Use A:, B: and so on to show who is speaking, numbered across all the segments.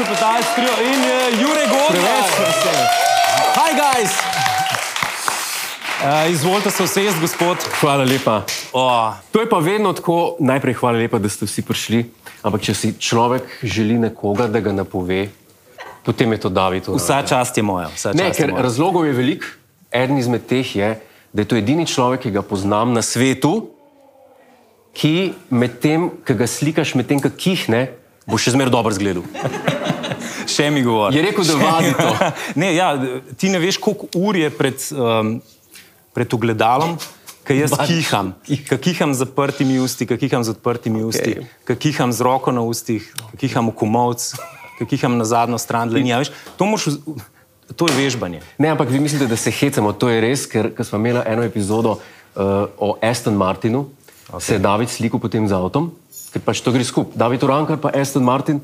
A: Jani Šepetalc, trio in uh, Jure Godler.
B: Hi, guys!
A: Uh, izvolite se usesti, gospod.
B: Hvala lepa.
A: Oh,
B: To je pa vedno tako, najprej hvala lepa, da ste vsi prišli. Ampak če si človek želi nekoga, da ga napove, potem je to David.
A: Vsa čast je moja. vsa
B: Ne,
A: čast je
B: ker
A: moja.
B: razlogov je veliko. Eden izmed teh je, da je to edini človek, ki ga poznam na svetu, ki medtem, ko ga slikaš, medtem, ko kihne, bo še zmeraj dobro zgledal.
A: Še mi govori.
B: Je rekel, da vadi to.
A: ne, ja, ti ne veš, koliko ur je pred, um, pred ogledalom. Kaj jaz kiham, kaj kiham z zaprtimi usti, kaj kiham z odprtimi usti,
B: Okej.
A: kaj kiham z roko na ustih, kaj kiham v komovc, kaj kiham na zadnjo stran dlani. a veš, To, moš, to je vežbanje.
B: Ne, ampak vi mislite, da se hecamo. To je res, ker, smo imeli eno epizodo uh, o Aston Martinu, okay. se je David slikal potem z avtom, ker pač to gre skupaj. David Urankar pa Aston Martin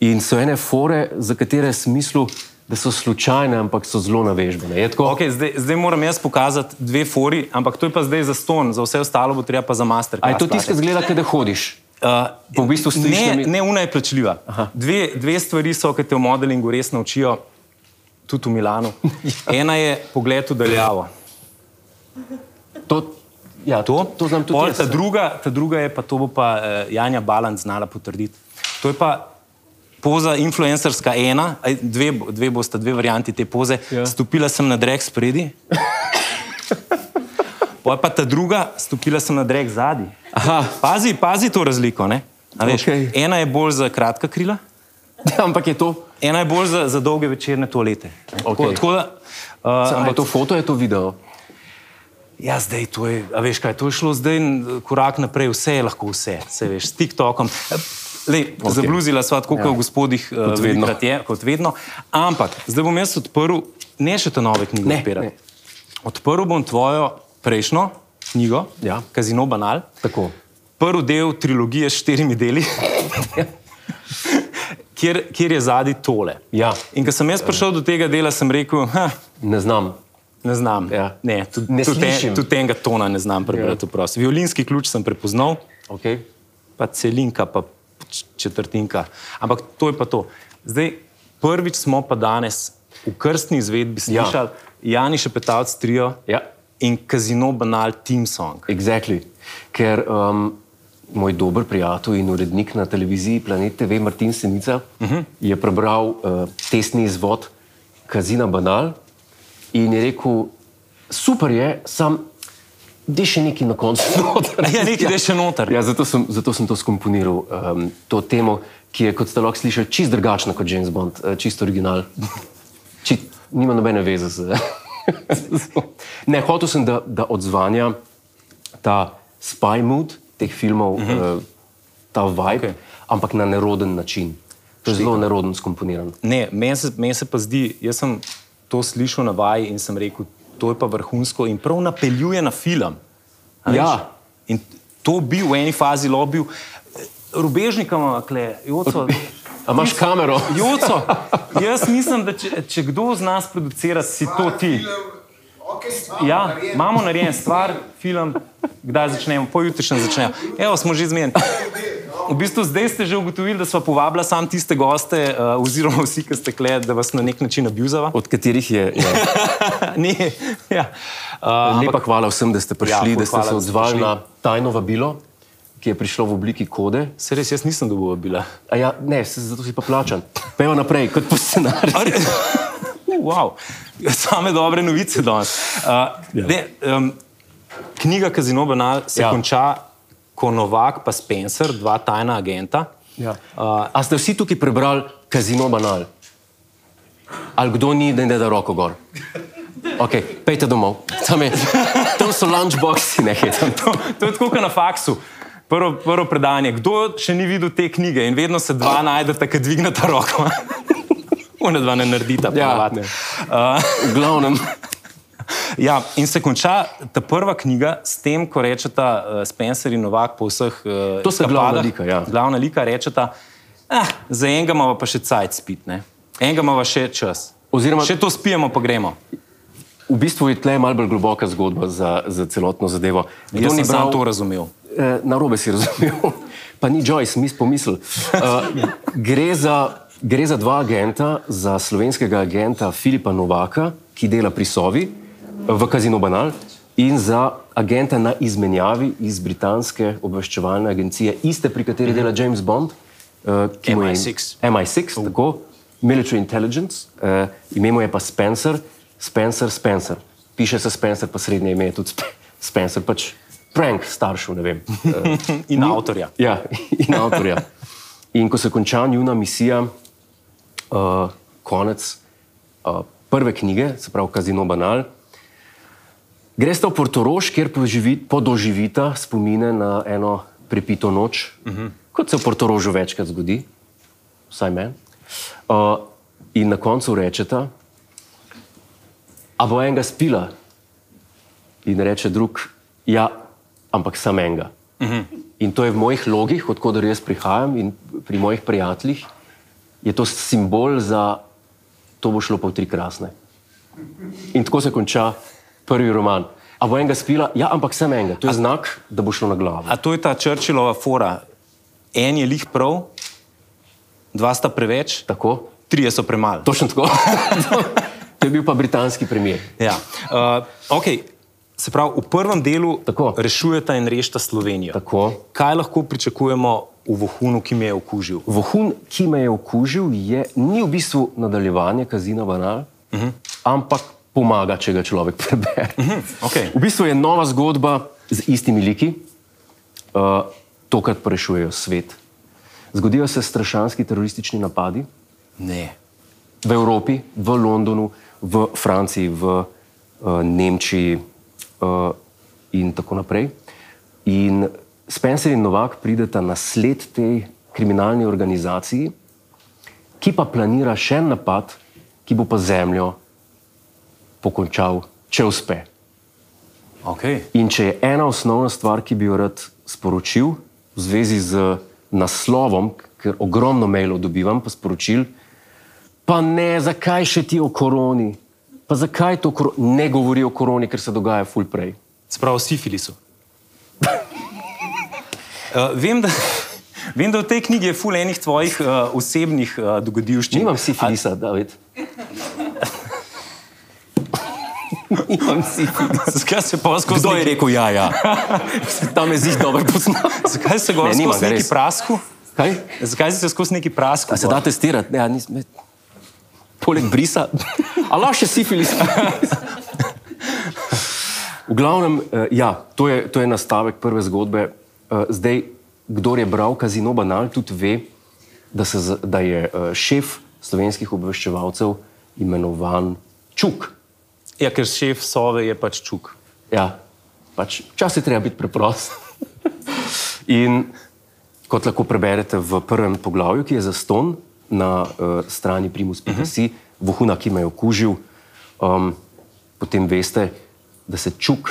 B: in so ene fore, za katere sem mislil, da so slučajne, ampak so zelo navežbene.
A: Okay, zdaj, zdaj moram jaz pokazati dve fori, ampak to je pa zdaj za ston, za vse ostalo bo treba pa za master.
B: A je to tisto, ki zgleda, da hodiš?
A: Uh,
B: Pa v bistvu
A: ne,
B: mi-
A: ne, una je plačljiva. Dve, dve stvari so, ki te v modelingu res naučijo, tudi v Milanu. Ena je pogled v daljavo.
B: To, ja,
A: To,
B: to znam tudi.
A: Pol, ta, druga, ta druga je pa, to bo pa uh, Janja Balant znala potrditi. To je pa poza influencerska ena, dve, dve bosta dve varianti te poze.
B: Ja.
A: Stopila sem na drek spredi. Pol pa ta druga, stopila sem na drek zadnji. Pazi, pazi to razliko. Ne? A Veš, okay. Ena je bolj za kratka krila,
B: ampak je to.
A: ena je bolj za, za dolge večerne toalete.
B: Okej.
A: Tako, tako da, uh,
B: Ampak to foto, je to video.
A: Ja, zdaj to je, a veš kaj, to je šlo zdaj korak naprej, vse je lahko vse, vse veš, s TikTokom. Lej, okay. Zabluzila sva tako, ja. kot v gospodih,
B: Kot vedno.
A: je, kot vedno. Ampak zdaj bom jaz odprl, ne še te nove knjige
B: Ne,
A: odpirati.
B: ne.
A: Odprl bom tvojo prejšnjo knjigo,
B: Ja.
A: Kazino Banal,
B: Tako.
A: prvi del trilogije s štirimi deli, kjer, kjer je zadnji tole.
B: Ja.
A: In ko sem jaz prišel do tega dela, sem rekel, ha,
B: Ne znam.
A: Ne znam.
B: Ja.
A: Ne, tudi,
B: Ne
A: tudi, en, tudi enega tona ne znam prebrati. Ja. Violinski ključ sem prepoznal,
B: Okay.
A: pa celinka, pa četrtinka. Ampak to je pa to. Zdaj, prvič smo pa danes v krstni izvedbi
B: Ja.
A: slišali ja. Jani Šepetalc trio
B: Ja.
A: in Kazino Banal Team Song.
B: Exactly. Ker um, moj dober prijatelj in urednik na televiziji Planet TV, Martin Senica, uh -huh. je prebral uh, testni izvod Kazina Banal in je rekel: super je, sam. Da še nekaj na koncu. noter."
A: Ja, nekaj, je še noter.
B: Ja, zato, sem, zato sem to skomponiral, um, to temo, ki je, kot ste lahko slišali, čist drugačna kot James Bond, uh, čist original. Či, nima nobene veze z. ne, hotel sem, da, da odzvanja ta spy mood teh filmov, uh -huh. uh, ta vibe, okay. Ampak na neroden način. To je zelo neroden skomponiran.
A: Ne, meni se, meni se pa zdi, jaz sem to slišal na vaji in sem rekel, to je pa vrhunsko in prav napeljuje na film.
B: Ja.
A: In to bi v eni fazi lobil, rubežnika ima, kle, joco.
B: A imaš kamero?
A: Joco, jaz mislim, da če, če kdo z nas producira, si to ti. Ja, imamo narejen stvar, film, kdaj začnemo, pojutrišnjem začnemo. Evo, smo že zmeden. V bistvu zdaj ste že ugotovili, da smo povabili sam tiste goste, uh, oziroma vsi, ki ste kle, da vas na nek način abuzava.
B: Od katerih je. Ja.
A: ne, ja. uh,
B: Lepa hvala vsem, da ste prišli,
A: Ja,
B: da ste se odzvali na tajno vabilo, ki je prišlo v obliki kode.
A: Se res, jaz nisem dobil bila.
B: A Ja, ne, se- zato si pa plačan. Pejmo naprej, kot po scenariju.
A: Uh, wow. Same dobre novice danes. Uh, ja. um, knjiga Kazino Banal se
B: Ja.
A: konča, ko Novak pa Spencer, dva tajna agenta.
B: Ja.
A: Uh,
B: A ste vsi tukaj prebrali Kazino Banal? Ali kdo ni, da ne da roko gor? Ok, pejte domov. Tam, je, tam so lunchboxi, ne hitam.
A: to, to je tako kot na faksu. Prvo, prvo predanje. Kdo še ni videl te knjige in vedno se dva najdeta, ki dvigneta roko. Una dva ne naredita.
B: Ja,
A: ponavadi.
B: ne.
A: uh,
B: V glavnem,
A: ja, in se konča ta prva knjiga s tem, ko rečeta uh, Spencer in Novak po vseh uh,
B: To sta glavna lika, ja.
A: Glavna lika rečeta, ah, za enega imamo pa še cajt spit, ne? enega imamo še čas.
B: Oziroma-
A: še to spijemo, pa gremo.
B: v bistvu je tle malo bolj globoka zgodba za, za celotno zadevo.
A: Jaz sem bral to razumel.
B: Eh, na robe si razumel, pa ni Joyce, mis pomisl. Uh, gre za gre za dva agenta, za slovenskega agenta Filipa Novaka, ki dela pri Sovi v Kazino Banal, in za agenta na izmenjavi iz britanske obveščevalne agencije, iste, pri kateri dela James Bond, uh, ki mu je
A: MI6.
B: MI6, tako, Military Intelligence, uh, ime mu je pa Spencer, Spencer, Spencer. Piše se Spencer, pa srednje ime je tudi Sp- Spencer, pač prank staršev, ne vem. Uh,
A: In avtorja.
B: Ja, in avtorja. In ko se konča njuna misija, uh, konec uh, prve knjige, se pravi Kazino Banal, greste v Portorož, kjer poživi, podoživita spomine na eno prepito noč, uh -huh. kot se v Portorožu večkrat zgodi, vsaj meni. Uh, in na koncu rečeta, a bo enega spila. In reče drug, ja, ampak sam enega. Uh -huh. In to je v mojih logih, odkudar jaz prihajam in pri mojih prijateljih, je to simbol za to bo šlo pa v tri krasne. In tako se konča prvi roman. A bo enega spila? Ja, ampak sem enega. To je znak, da bo šlo na glavo.
A: A to je ta Churchillova fora. En je lih prav, dva sta preveč,
B: Tako?
A: trije so premalo.
B: Točno tako. to je bil pa britanski premijer.
A: Ja. Uh, okay. Se pravi, v prvem delu
B: Tako.
A: rešujete in rešite Slovenijo.
B: Tako.
A: Kaj lahko pričakujemo v vohunu, ki me je okužil?
B: Vohun, ki me je okužil, je, ni v bistvu nadaljevanje Kazina Banal, uh -huh. ampak pomaga, če ga človek prebere. Uh -huh.
A: Okay.
B: V bistvu je nova zgodba z istimi liki, uh, tokrat pa rešujejo svet. Zgodijo se strašanski teroristični napadi
A: Ne.
B: v Evropi, v Londonu, v Franciji, v uh, Nemčiji uh, in tako naprej. In Spencer in Novak prideta na sled tej kriminalni organizaciji, ki pa planira še en napad, ki bo pa zemljo pokončal, če uspe.
A: Okay.
B: In če je ena osnovna stvar, ki bi jo rad sporočil v zvezi z naslovom, ker ogromno mailov dobivam, pa sporočil, pa ne, zakaj še ti o koroni, pa zakaj to ne govori o koroni, ker se dogaja ful prej.
A: Sprav o sifilisu. uh, vem, da, vem, da v tej knjigi je ful enih tvojih uh, osebnih uh, dogodivščin.
B: Nimam sifilisa, David. Nimam sifilisa.
A: Zakaj se pa skozi
B: Kdo je rekel ja, ja? Tam je zid dobro poznal.
A: Zakaj se
B: Ne,
A: ga
B: nimam
A: skozi neki prasku?
B: Kaj?
A: Zakaj si se skozi neki prasku?
B: A se da testirati? Ja, nisem. Poleg brisa. A lahko še sifilis. v glavnem, eh, ja, to je, to je nastavek prve zgodbe. Eh, Zdaj, kdo je bral Kazino Banal, tudi ve, da, se, da je eh, šef slovenskih obveščevalcev imenovan Čuk.
A: Ja, ker šef Sove je pač čuk.
B: Ja, pač včasih je treba biti preprost. In kot lahko preberete v prvem poglavju, ki je zaston na uh, strani primus.si, uh -huh. vohuna, ki me je okužil, um, potem veste, da se čuk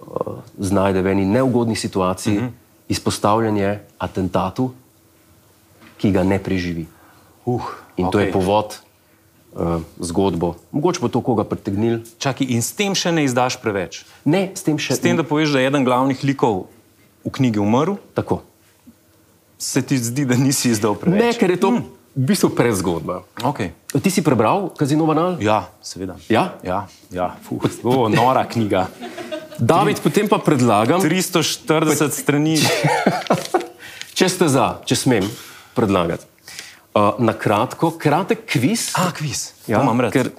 B: uh, znajde v eni neugodni situaciji, uh -huh. izpostavljen je atentatu, ki ga ne preživi.
A: Uh,
B: In okay. to je povod uh, zgodbo. Mogoče bo to koga pritegnil.
A: Čakaj, in s tem še ne izdaš preveč.
B: Ne, s tem še
A: S tem, da poveš, da je eden glavnih likov v knjigi umrl,
B: tako.
A: se ti zdi, da nisi izdal preveč.
B: Ne, ker je to hmm. V bistvu predzgodba.
A: Okay.
B: Ti si prebral Kazino Banal?
A: Ja, seveda.
B: Ja?
A: Ja, ja. Fuh, o, nora knjiga.
B: David, potem pa predlagam,
A: 340 strani.
B: če ste za, če smem predlagati. Uh, na kratko, kratek kviz.
A: A, kviz.
B: Ja,
A: to imam rad.
B: ker-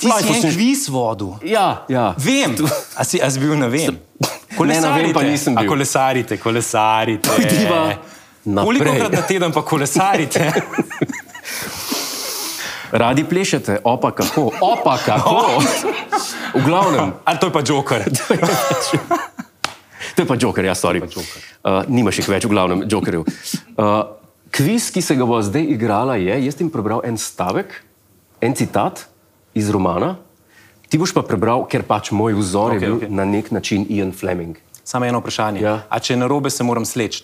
A: ti
B: Life
A: si
B: was
A: en kviz vodil.
B: Ja, ja.
A: Vem, a si, a si bil na vem.
B: Ne, na vem pa nisem
A: A
B: bil.
A: kolesarite, kolesarite.
B: Pojdiva naprej.
A: Kolikokrat na teden pa kolesarite?
B: Radi plešete, opa kako, opa kako. V glavnem,
A: Ali to je pa joker?
B: to je pa Joker, ja, sorry. Uh, nimaš jih več, v glavnem, Jokerjev. Uh, kviz, ki se ga bo zdaj igrala, je, jaz sem prebral en stavek, en citat iz romana, ti boš pa prebral, ker pač moj vzor okay, je bil okay. na nek način Ian Fleming.
A: Samo eno vprašanje.
B: Ja.
A: A če je narobe, se moram sleči.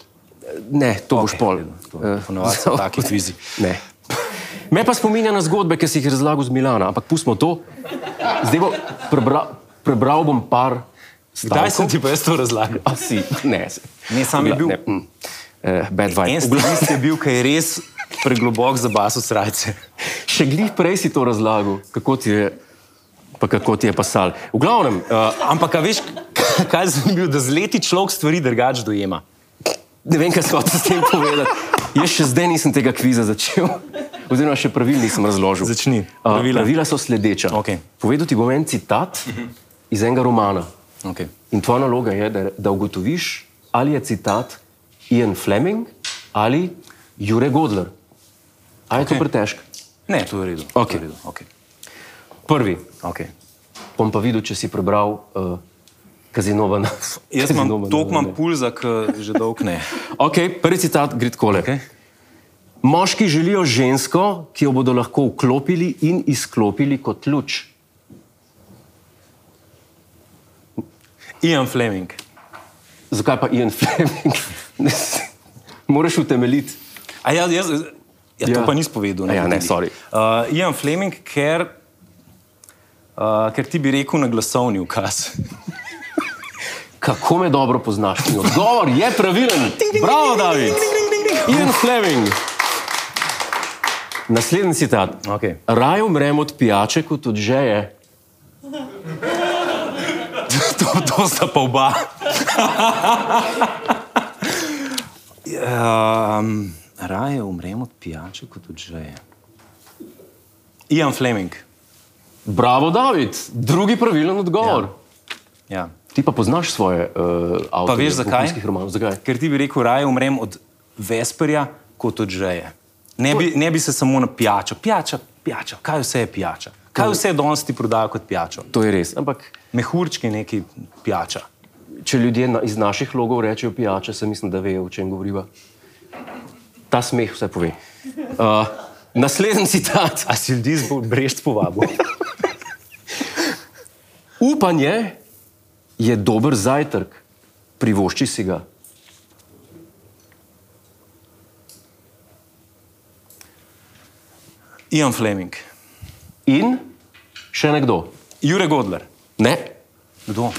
B: Ne, to okay, boš pol. Eh,
A: ponavadi so taki kvizi.
B: Ne. Me pa spominja na zgodbe, ki si jih razlagal z Milana, ampak pustimo to. Zdaj bo prebral, prebral bom par
A: Kdaj sem
B: stavkov.
A: ti pa jaz to razlagal?
B: A si, ne.
A: Ne, sam je bil-
B: Ne, mm. Eh, bad vibe.
A: En stilist je bil, ki je res preglobok za baso srajce.
B: Še glih prej si to razlagal, kako ti je, pa kako ti je pasal. V glavnem, uh,
A: Ampak, a veš, kaj je zanimivo, da z leti človek stvari drugače dojema.
B: Ne vem, kaj se hoče s tem povedati. Jaz še zdaj nisem tega kviza začel, oziroma še pravil nisem razložil.
A: Začni.
B: Uh,
A: Pravila.
B: pravila so sledeča.
A: Okej.
B: Povedal ti bom en citat iz enega romana.
A: Okay.
B: In tvoja naloga je, da, da ugotoviš, ali je citat Ian Fleming ali Jure Godler. Ali je okay. to pretežko?
A: Ne, to je v redu. To je v redu. Okay.
B: Prvi,
A: Okay.
B: bom pa videl, če si prebral uh, Kazinova.
A: Jaz imam toliko imam pulza, ki že dolg ne.
B: Okay, prvi citat gre takole.
A: Okay.
B: Moški želijo žensko, ki jo bodo lahko vklopili in izklopili kot luč.
A: Ian Fleming.
B: Zakaj pa Ian Fleming? Moraš utemeljiti.
A: A ja, jaz, ja, to
B: Ja.
A: pa nisem povedal.
B: A ja, ne, sorry.
A: Uh, Ian Fleming, ker, uh, ker ti bi rekel na glasovni ukaz.
B: Kako me dobro poznaš? In Odgovor je pravilen. Bravo, David. Ian Fleming. Naslednji citat.
A: Okay.
B: Raj umrem od pijače kot od žeje.
A: to, to sta pa oba. um, raje umrem od pijače kot od žeje. Ian Fleming.
B: Bravo, David. Drugi pravilen odgovor. Ja.
A: Ja.
B: Ti pa poznaš svoje uh, avtorje.
A: Pa veš zakaj?
B: romanov. Zakaj?
A: Ker ti bi rekel, raje umrem od vesperja kot od žeje. Ne bi, ne bi se samo na pijačo. Pijača, pijača. Kaj vse je pijača? Kaj vse danes ti prodajo kot pijačo?
B: To je res. Ampak
A: Mehurčki neki pijača.
B: če ljudje na, iz naših logov rečejo pijače, se mislim, da vejo, o čem govoriva. Ta smeh vse pove. Uh, naslednji citat.
A: A si ljudi z brešt povabil?
B: Upanje je dober zajtrk, privošči si ga.
A: Ian Fleming.
B: In še nekdo.
A: Jure Godler.
B: Ne,
A: Kdo?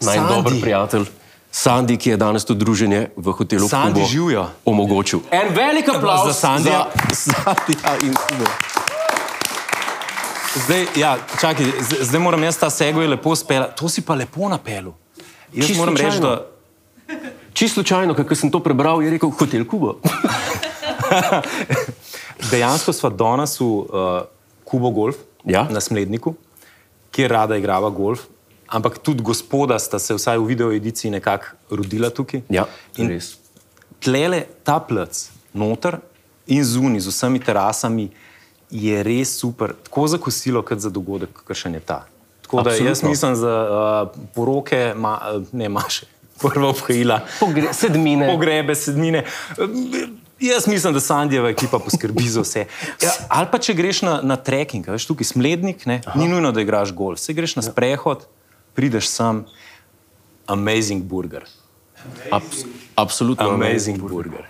B: naj
A: Sandi.
B: dober prijatelj. Sandi, ki je danes to druženje v hotelu
A: Sandi
B: Kubo
A: živijo.
B: omogočil. En velik aplauz
A: za Sandija.
B: Za Sandija in Kubo.
A: Zdaj, ja, čakaj, zdaj moram jaz ta segway lepo speljati. To si pa lepo napelu. Jaz
B: Čisto
A: moram reči, da
B: Čisto slučajno, ker sem to prebral, je rekel hotel Kubo.
A: dejansko sva danes v uh, Kubo Golf
B: Ja.
A: na Smledniku, kjer rada igrava golf. Ampak tudi gospoda sta se vsaj v video ediciji nekako rodila tukaj.
B: Ja,
A: In
B: res.
A: tlele ta plac, noter in zunaj, z vsemi terasami, je res super, tako za kosilo, kot za dogodek, kakšen je ta. Tako da jaz
B: Absolutno.
A: mislim za uh, poroke, ma, ne maše, prva obhajila,
B: Pogre, sedmine.
A: pogrebe, sedmine. Uh, Jaz mislim, da Sandijeva ekipa poskrbi za vse. Ja, ali pa če greš na, na trekking, veš tukaj smlednik, ne, ni nujno, da igraš golf. Se greš na sprehod, prideš sem, amazing burger.
B: Abs absolutno.
A: Amazing burger.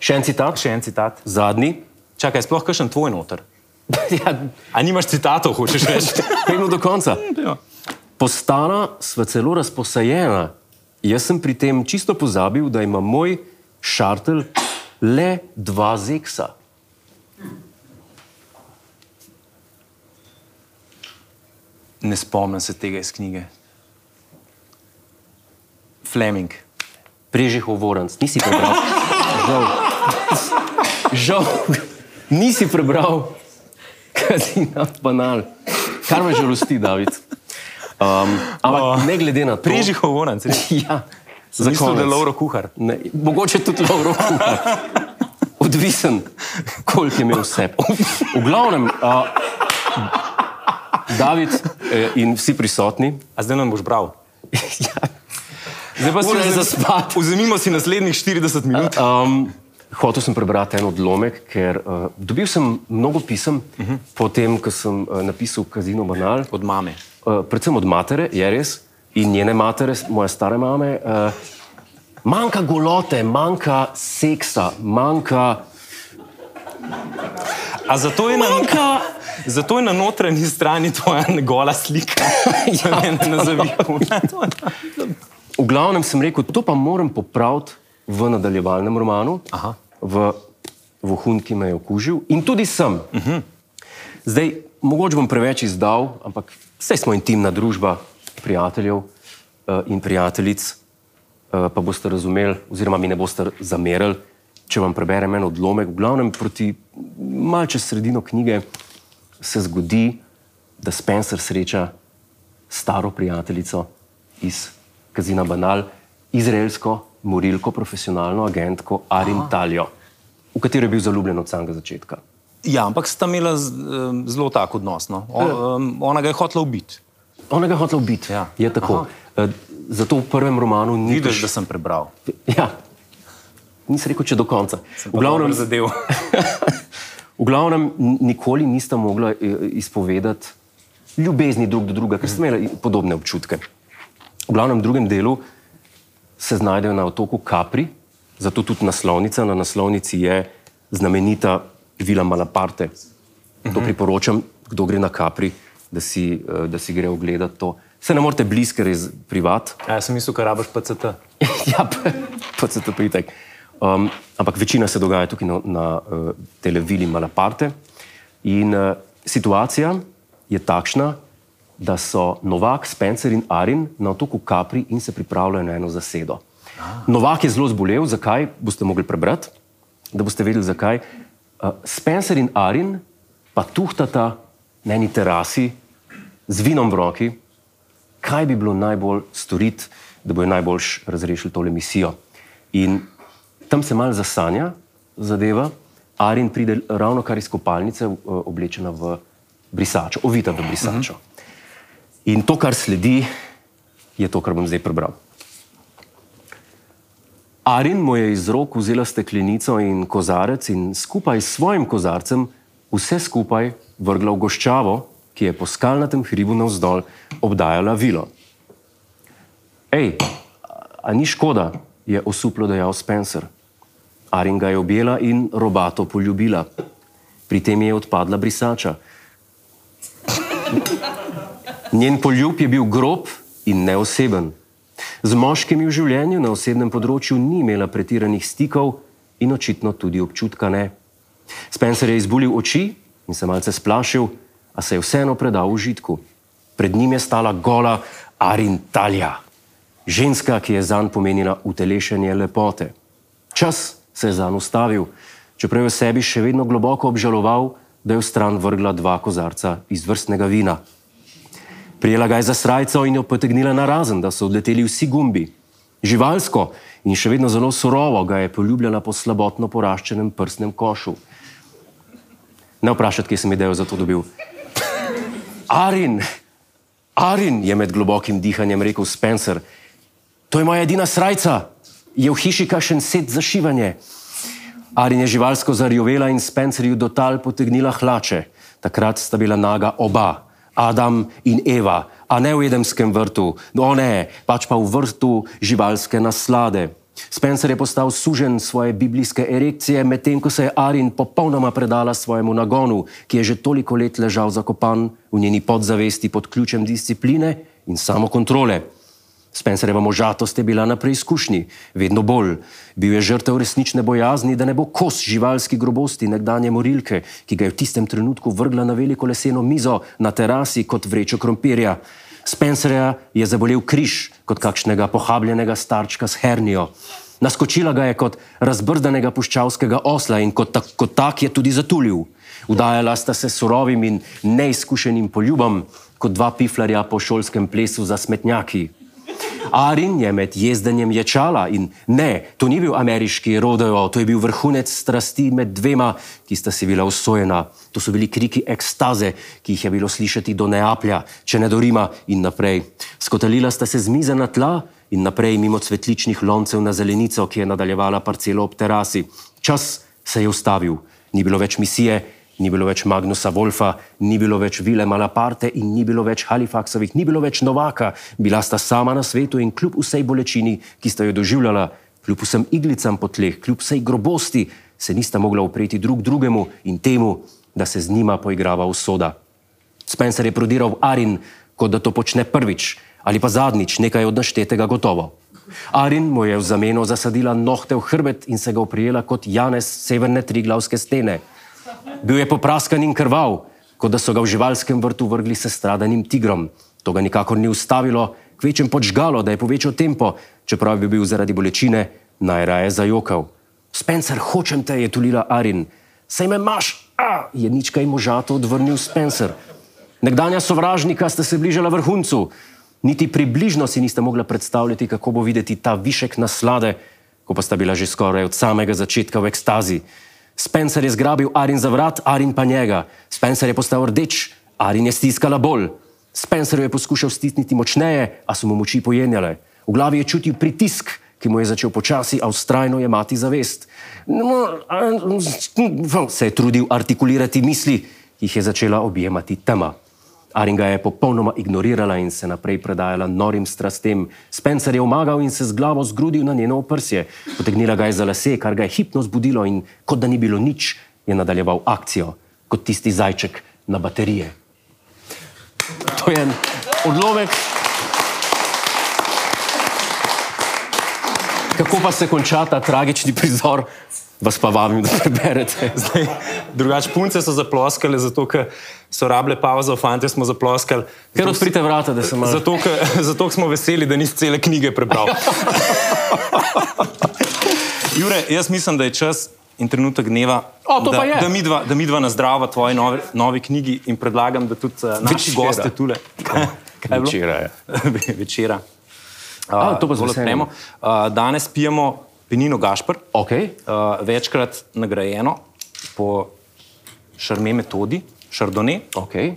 B: Še en citat,
A: Še en citat.
B: zadnji.
A: Čakaj, sploh kakšen tvoj noter.
B: ja,
A: A nimaš citatov, hočeš reči?
B: Pejmo do konca.
A: ja.
B: Postana sva celo razposajena. Jaz sem pri tem čisto pozabil, da ima moj šartel le dva zeksa.
A: Ne spomnim se tega iz knjige. Fleming.
B: Prežih ovoranc, nisi prebral. Žal. Žal, nisi prebral, kazina banal. Kar me žalosti, David. Um, ampak ne glede na to.
A: Hovoranc. res.
B: Ja,
A: Za Mislim, da je Lauro kuhar.
B: Ne, mogoče tudi Lauro kuhar. Odvisen, koliko je imel vse. V glavnem, uh, David eh, in vsi prisotni.
A: A zdaj nam boš bral.
B: ja,
A: Zdaj pa si
B: Ura je
A: vzem-
B: za spat.
A: Vzemimo si naslednjih 40 minut.
B: Um, hotel sem prebrati en odlomek, ker uh, dobil sem mnogo pisem, uh -huh. potem ko sem uh, napisal Kazino Banal,
A: Od mame.
B: uh, predvsem od matere, je res, in njene matere, moje stare mame. Uh, manjka golote, manjka seksa, manjka.
A: A zato je, na, zato je na notranji strani tvoja gola slika. ja, ne, ne, na zaviku.
B: V glavnem sem rekel, to pa moram popraviti v nadaljevalnem romanu.
A: Aha.
B: v vohun, ki me je okužil in tudi sem. Uh -huh. Zdaj, mogoče bom preveč izdal, ampak vse smo intimna družba prijateljev uh, in prijateljic, uh, pa boste razumeli, oziroma mi ne boste zamerili, če vam preberem en odlomek. V glavnem, proti malce sredino knjige se zgodi, da Spencer sreča staro prijateljico iz Kazina Banal, izraelsko morilko, profesionalno agentko Arin Taljo, v katero je bil zaljubljen od samega začetka.
A: Ja, ampak sta imela zelo tak odnos. No? On, um, ona ga je hotela ubiti.
B: Ona ga je hotela ubiti, ja. je tako. Aha. Eh, zato v prvem romanu
A: ni. Vidiš, da sem prebral.
B: Ja, nisem rekel, če do konca.
A: V glavnem, zadev.
B: v glavnem, nikoli nista mogla eh, izpovedati ljubezni drug do druga, ker sta imela podobne občutke. V glavnem, v drugem delu se znajdejo na otoku Capri, zato tudi naslovnica. Na naslovnici je znamenita vila Malaparte. To mhm. priporočam, kdo gre na Capri, da si, eh, da si gre ogledati to. Se ne morete blizu, ker je privat.
A: Ja, sem mislil, kar rabiš PCT.
B: ja, PCT pritek. Um, ampak večina se dogaja tukaj na, na uh, televiziji Malaparte. In uh, situacija je takšna, da so Novak, Spencer in Arin na otoku Capri in se pripravljajo na eno zasedo. Novak je zelo zbolel, zakaj boste mogli prebrati, da boste vedeli zakaj. Uh, Spencer in Arin pa tuhtata na eni terasi z vinom v roki, kaj bi bilo najbolj storiti, da bojo najboljš razrešili tole misijo. In tam se mal zasanja zadeva, Arin pride ravno kar iz kopalnice, uh, oblečena v brisačo, ovita v brisačo. Uh -huh. In to, kar sledi, je to, kar bom zdaj prebral. Arin mu je iz rok vzela steklenico in kozarec in skupaj s svojim kozarcem vse skupaj vrgla v goščavo, ki je po skalnatem hribu navzdol obdajala vilo. Ej, a ni škoda, je osuplo dejal Spencer. Arin ga je objela in robato poljubila. Pri tem je odpadla brisača. Njen poljub je bil grob in neoseben. Z moškimi v življenju na osebnem področju ni imela pretiranih stikov in očitno tudi občutka ne. Spencer je izbulil oči in se malce splašil, a se je vseeno predal v žitku. Pred njim je stala gola Arin Talja, ženska, ki je zanj pomenila utelešenje lepote. Čas se je zanj ustavil, čeprav je v sebi še vedno globoko obžaloval, da je v stran vrgla dva kozarca izvrstnega vina. Prijela ga je za srajco in jo potegnila na razen, da so odleteli vsi gumbi. Živalsko in še vedno zelo surovo ga je poljubljala po slabotno poraščenem prstnem košu. Ne vprašati, kje sem idejo za to dobil. Arin, Arin je med globokim dihanjem rekel Spencer, to je moja edina srajca, je v hiši kakšen set za šivanje. Arin je živalsko zarjovela in Spencerju do tal potegnila hlače. Takrat sta bila naga oba. Adam in Eva, a ne v Edemskem vrtu, no ne, pač pa v vrtu živalske naslade. Spencer je postal sužen svoje biblijske erekcije, medtem ko se je Arin popolnoma predala svojemu nagonu, ki je že toliko let ležal zakopan v njeni podzavesti pod ključem discipline in samokontrole. Spencerjeva možatost je bila na preizkušnji, vedno bolj. Bil je žrtev resnične bojazni, da ne bo kos živalski grobosti nekdanje morilke, ki ga je v tistem trenutku vrgla na veliko leseno mizo na terasi kot vrečo krompirja. Spencerja je zabolel križ kot kakšnega pohabljenega starčka s hernijo. Naskočila ga je kot razbrdanega puščavskega osla in kot, tak, kot tak je tudi zatulil. Udajala sta se surovim in neizkušenim poljubom, kot dva piflarja po šolskem plesu za smetnjaki. Arin je med jezdenjem ječala in ne, to ni bil ameriški rodeo, to je bil vrhunec strasti med dvema, ki sta si bila usvojena. To so bili kriki ekstaze, ki jih je bilo slišati do Neaplja, če ne do Rima in naprej. Skotalila sta se z mize na tla in naprej mimo cvetličnih loncev na zelenico, ki je nadaljevala parcelo ob terasi. Čas se je ustavil, ni bilo več misije, Ni bilo več Magnusa Wolfa, ni bilo več Vile Malaparte in ni bilo več Halifaksovih, ni bilo več Novaka. Bila sta sama na svetu in kljub vsej bolečini, ki sta jo doživljala, kljub vsem iglicam po tleh, kljub vsej grobosti, se nista mogla upreti drug drugemu in temu, da se z njima poigrava usoda. Spencer je prodiral Arin, kot da to počne prvič ali pa zadnjič, nekaj od naštetega gotovo. Arin mu je v zameno zasadila nohte v hrbet in se ga oprijela kot Janez severne triglavske stene. Bil je popraskan in krval, kot da so ga v živalskem vrtu vrgli se stradanim tigrom. To ga nikakor ni ustavilo, kvečem počgalo, da je povečal tempo, čeprav bi bil zaradi bolečine najraje zajokal. Spencer, hočem te, je tulila Arin. Sej me imaš, a, je nič kaj možato odvrnil Spencer. Nekdanja sovražnika sta se bližala vrhuncu. Niti približno si nista mogla predstavljati, kako bo videti ta višek naslade, ko pa sta bila že skoraj od samega začetka v ekstazi. Spencer je zgrabil Arin za vrat, Arin pa njega. Spencer je postal rdeč, Arin je stiskala bolj. Spencer je poskušal stisniti močneje, a so mu moči pojenjale. V glavi je čutil pritisk, ki mu je začel počasi, a ustrajno jemati zavest. Se je trudil artikulirati misli, ki jih je začela objemati tema. Arin ga je popolnoma ignorirala in se naprej predajala norim strastem. Spencer je omagal in se z glavo zgrudil na njeno oprsje. Potegnila ga je za lase, kar ga je hipno zbudilo in kot da ni bilo nič, je nadaljeval akcijo, kot tisti zajček na baterije. To je en odlomek. Kako pa se konča ta tragični prizor, vas pa vabim, da preberete.
A: Zdaj, drugač, punce so zaploskale, zato ker so rabile pauzo, fanti smo zaploskali.
B: Ker odprite vrata, da se malo.
A: Zato, ker, zato smo veseli, da nisi cele knjige prebral. Jure, jaz mislim, da je čas in trenutek dneva,
B: O,
A: da, da mi dva, da mi dva na zdravo tvoji novi, novi knjigi in predlagam, da tudi uh, naši
B: Večera.
A: gosti tule. Kaj bilo?
B: Večera je.
A: Večera. Uh,
B: to pa
A: zelo odpremo. Uh, danes pijemo penino Gašpr,
B: Okay.
A: uh, večkrat nagrajeno po šarme metodi, šardone.
B: Okay.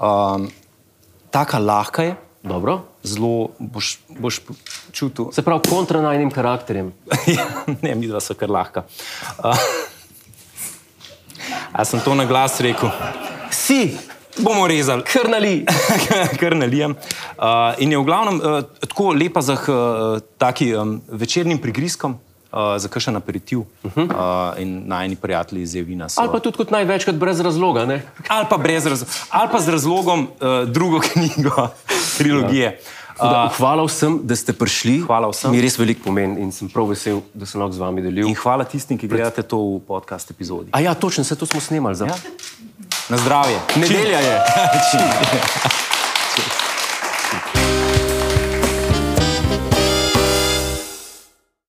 A: Um, taka lahka je,
B: Dobro.
A: zelo boš, boš čutil.
B: Se pravi, kontra najnim karakterjem.
A: Ja, ne, mi dva so kar lahka. Uh, a sem to na glas rekel?
B: Si,
A: Bomo rezali.
B: krnali.
A: Kar nalijem. Uh, in je v glavnem uh, tako lepa za uh, taki um, večernim prigrizkom, uh, za kakšen aperitiv. Uh -huh. uh, in najni prijatelji iz Evina so.
B: Ali pa tudi kot največkrat brez razloga. Ne?
A: ali pa, brez raz, ali pa z razlogom uh, drugo knjigo, trilogije.
B: Da, hvala vsem, da ste prišli.
A: Hvala vsem.
B: Mi res veliko pomeni in sem prav vesel, da sem lahko z vami delil.
A: In hvala tistim, ki gledate to v podcast epizodi.
B: A ja, točno, vse to smo snemali. Za...
A: Ja? Na zdravje.
B: Nedelja je.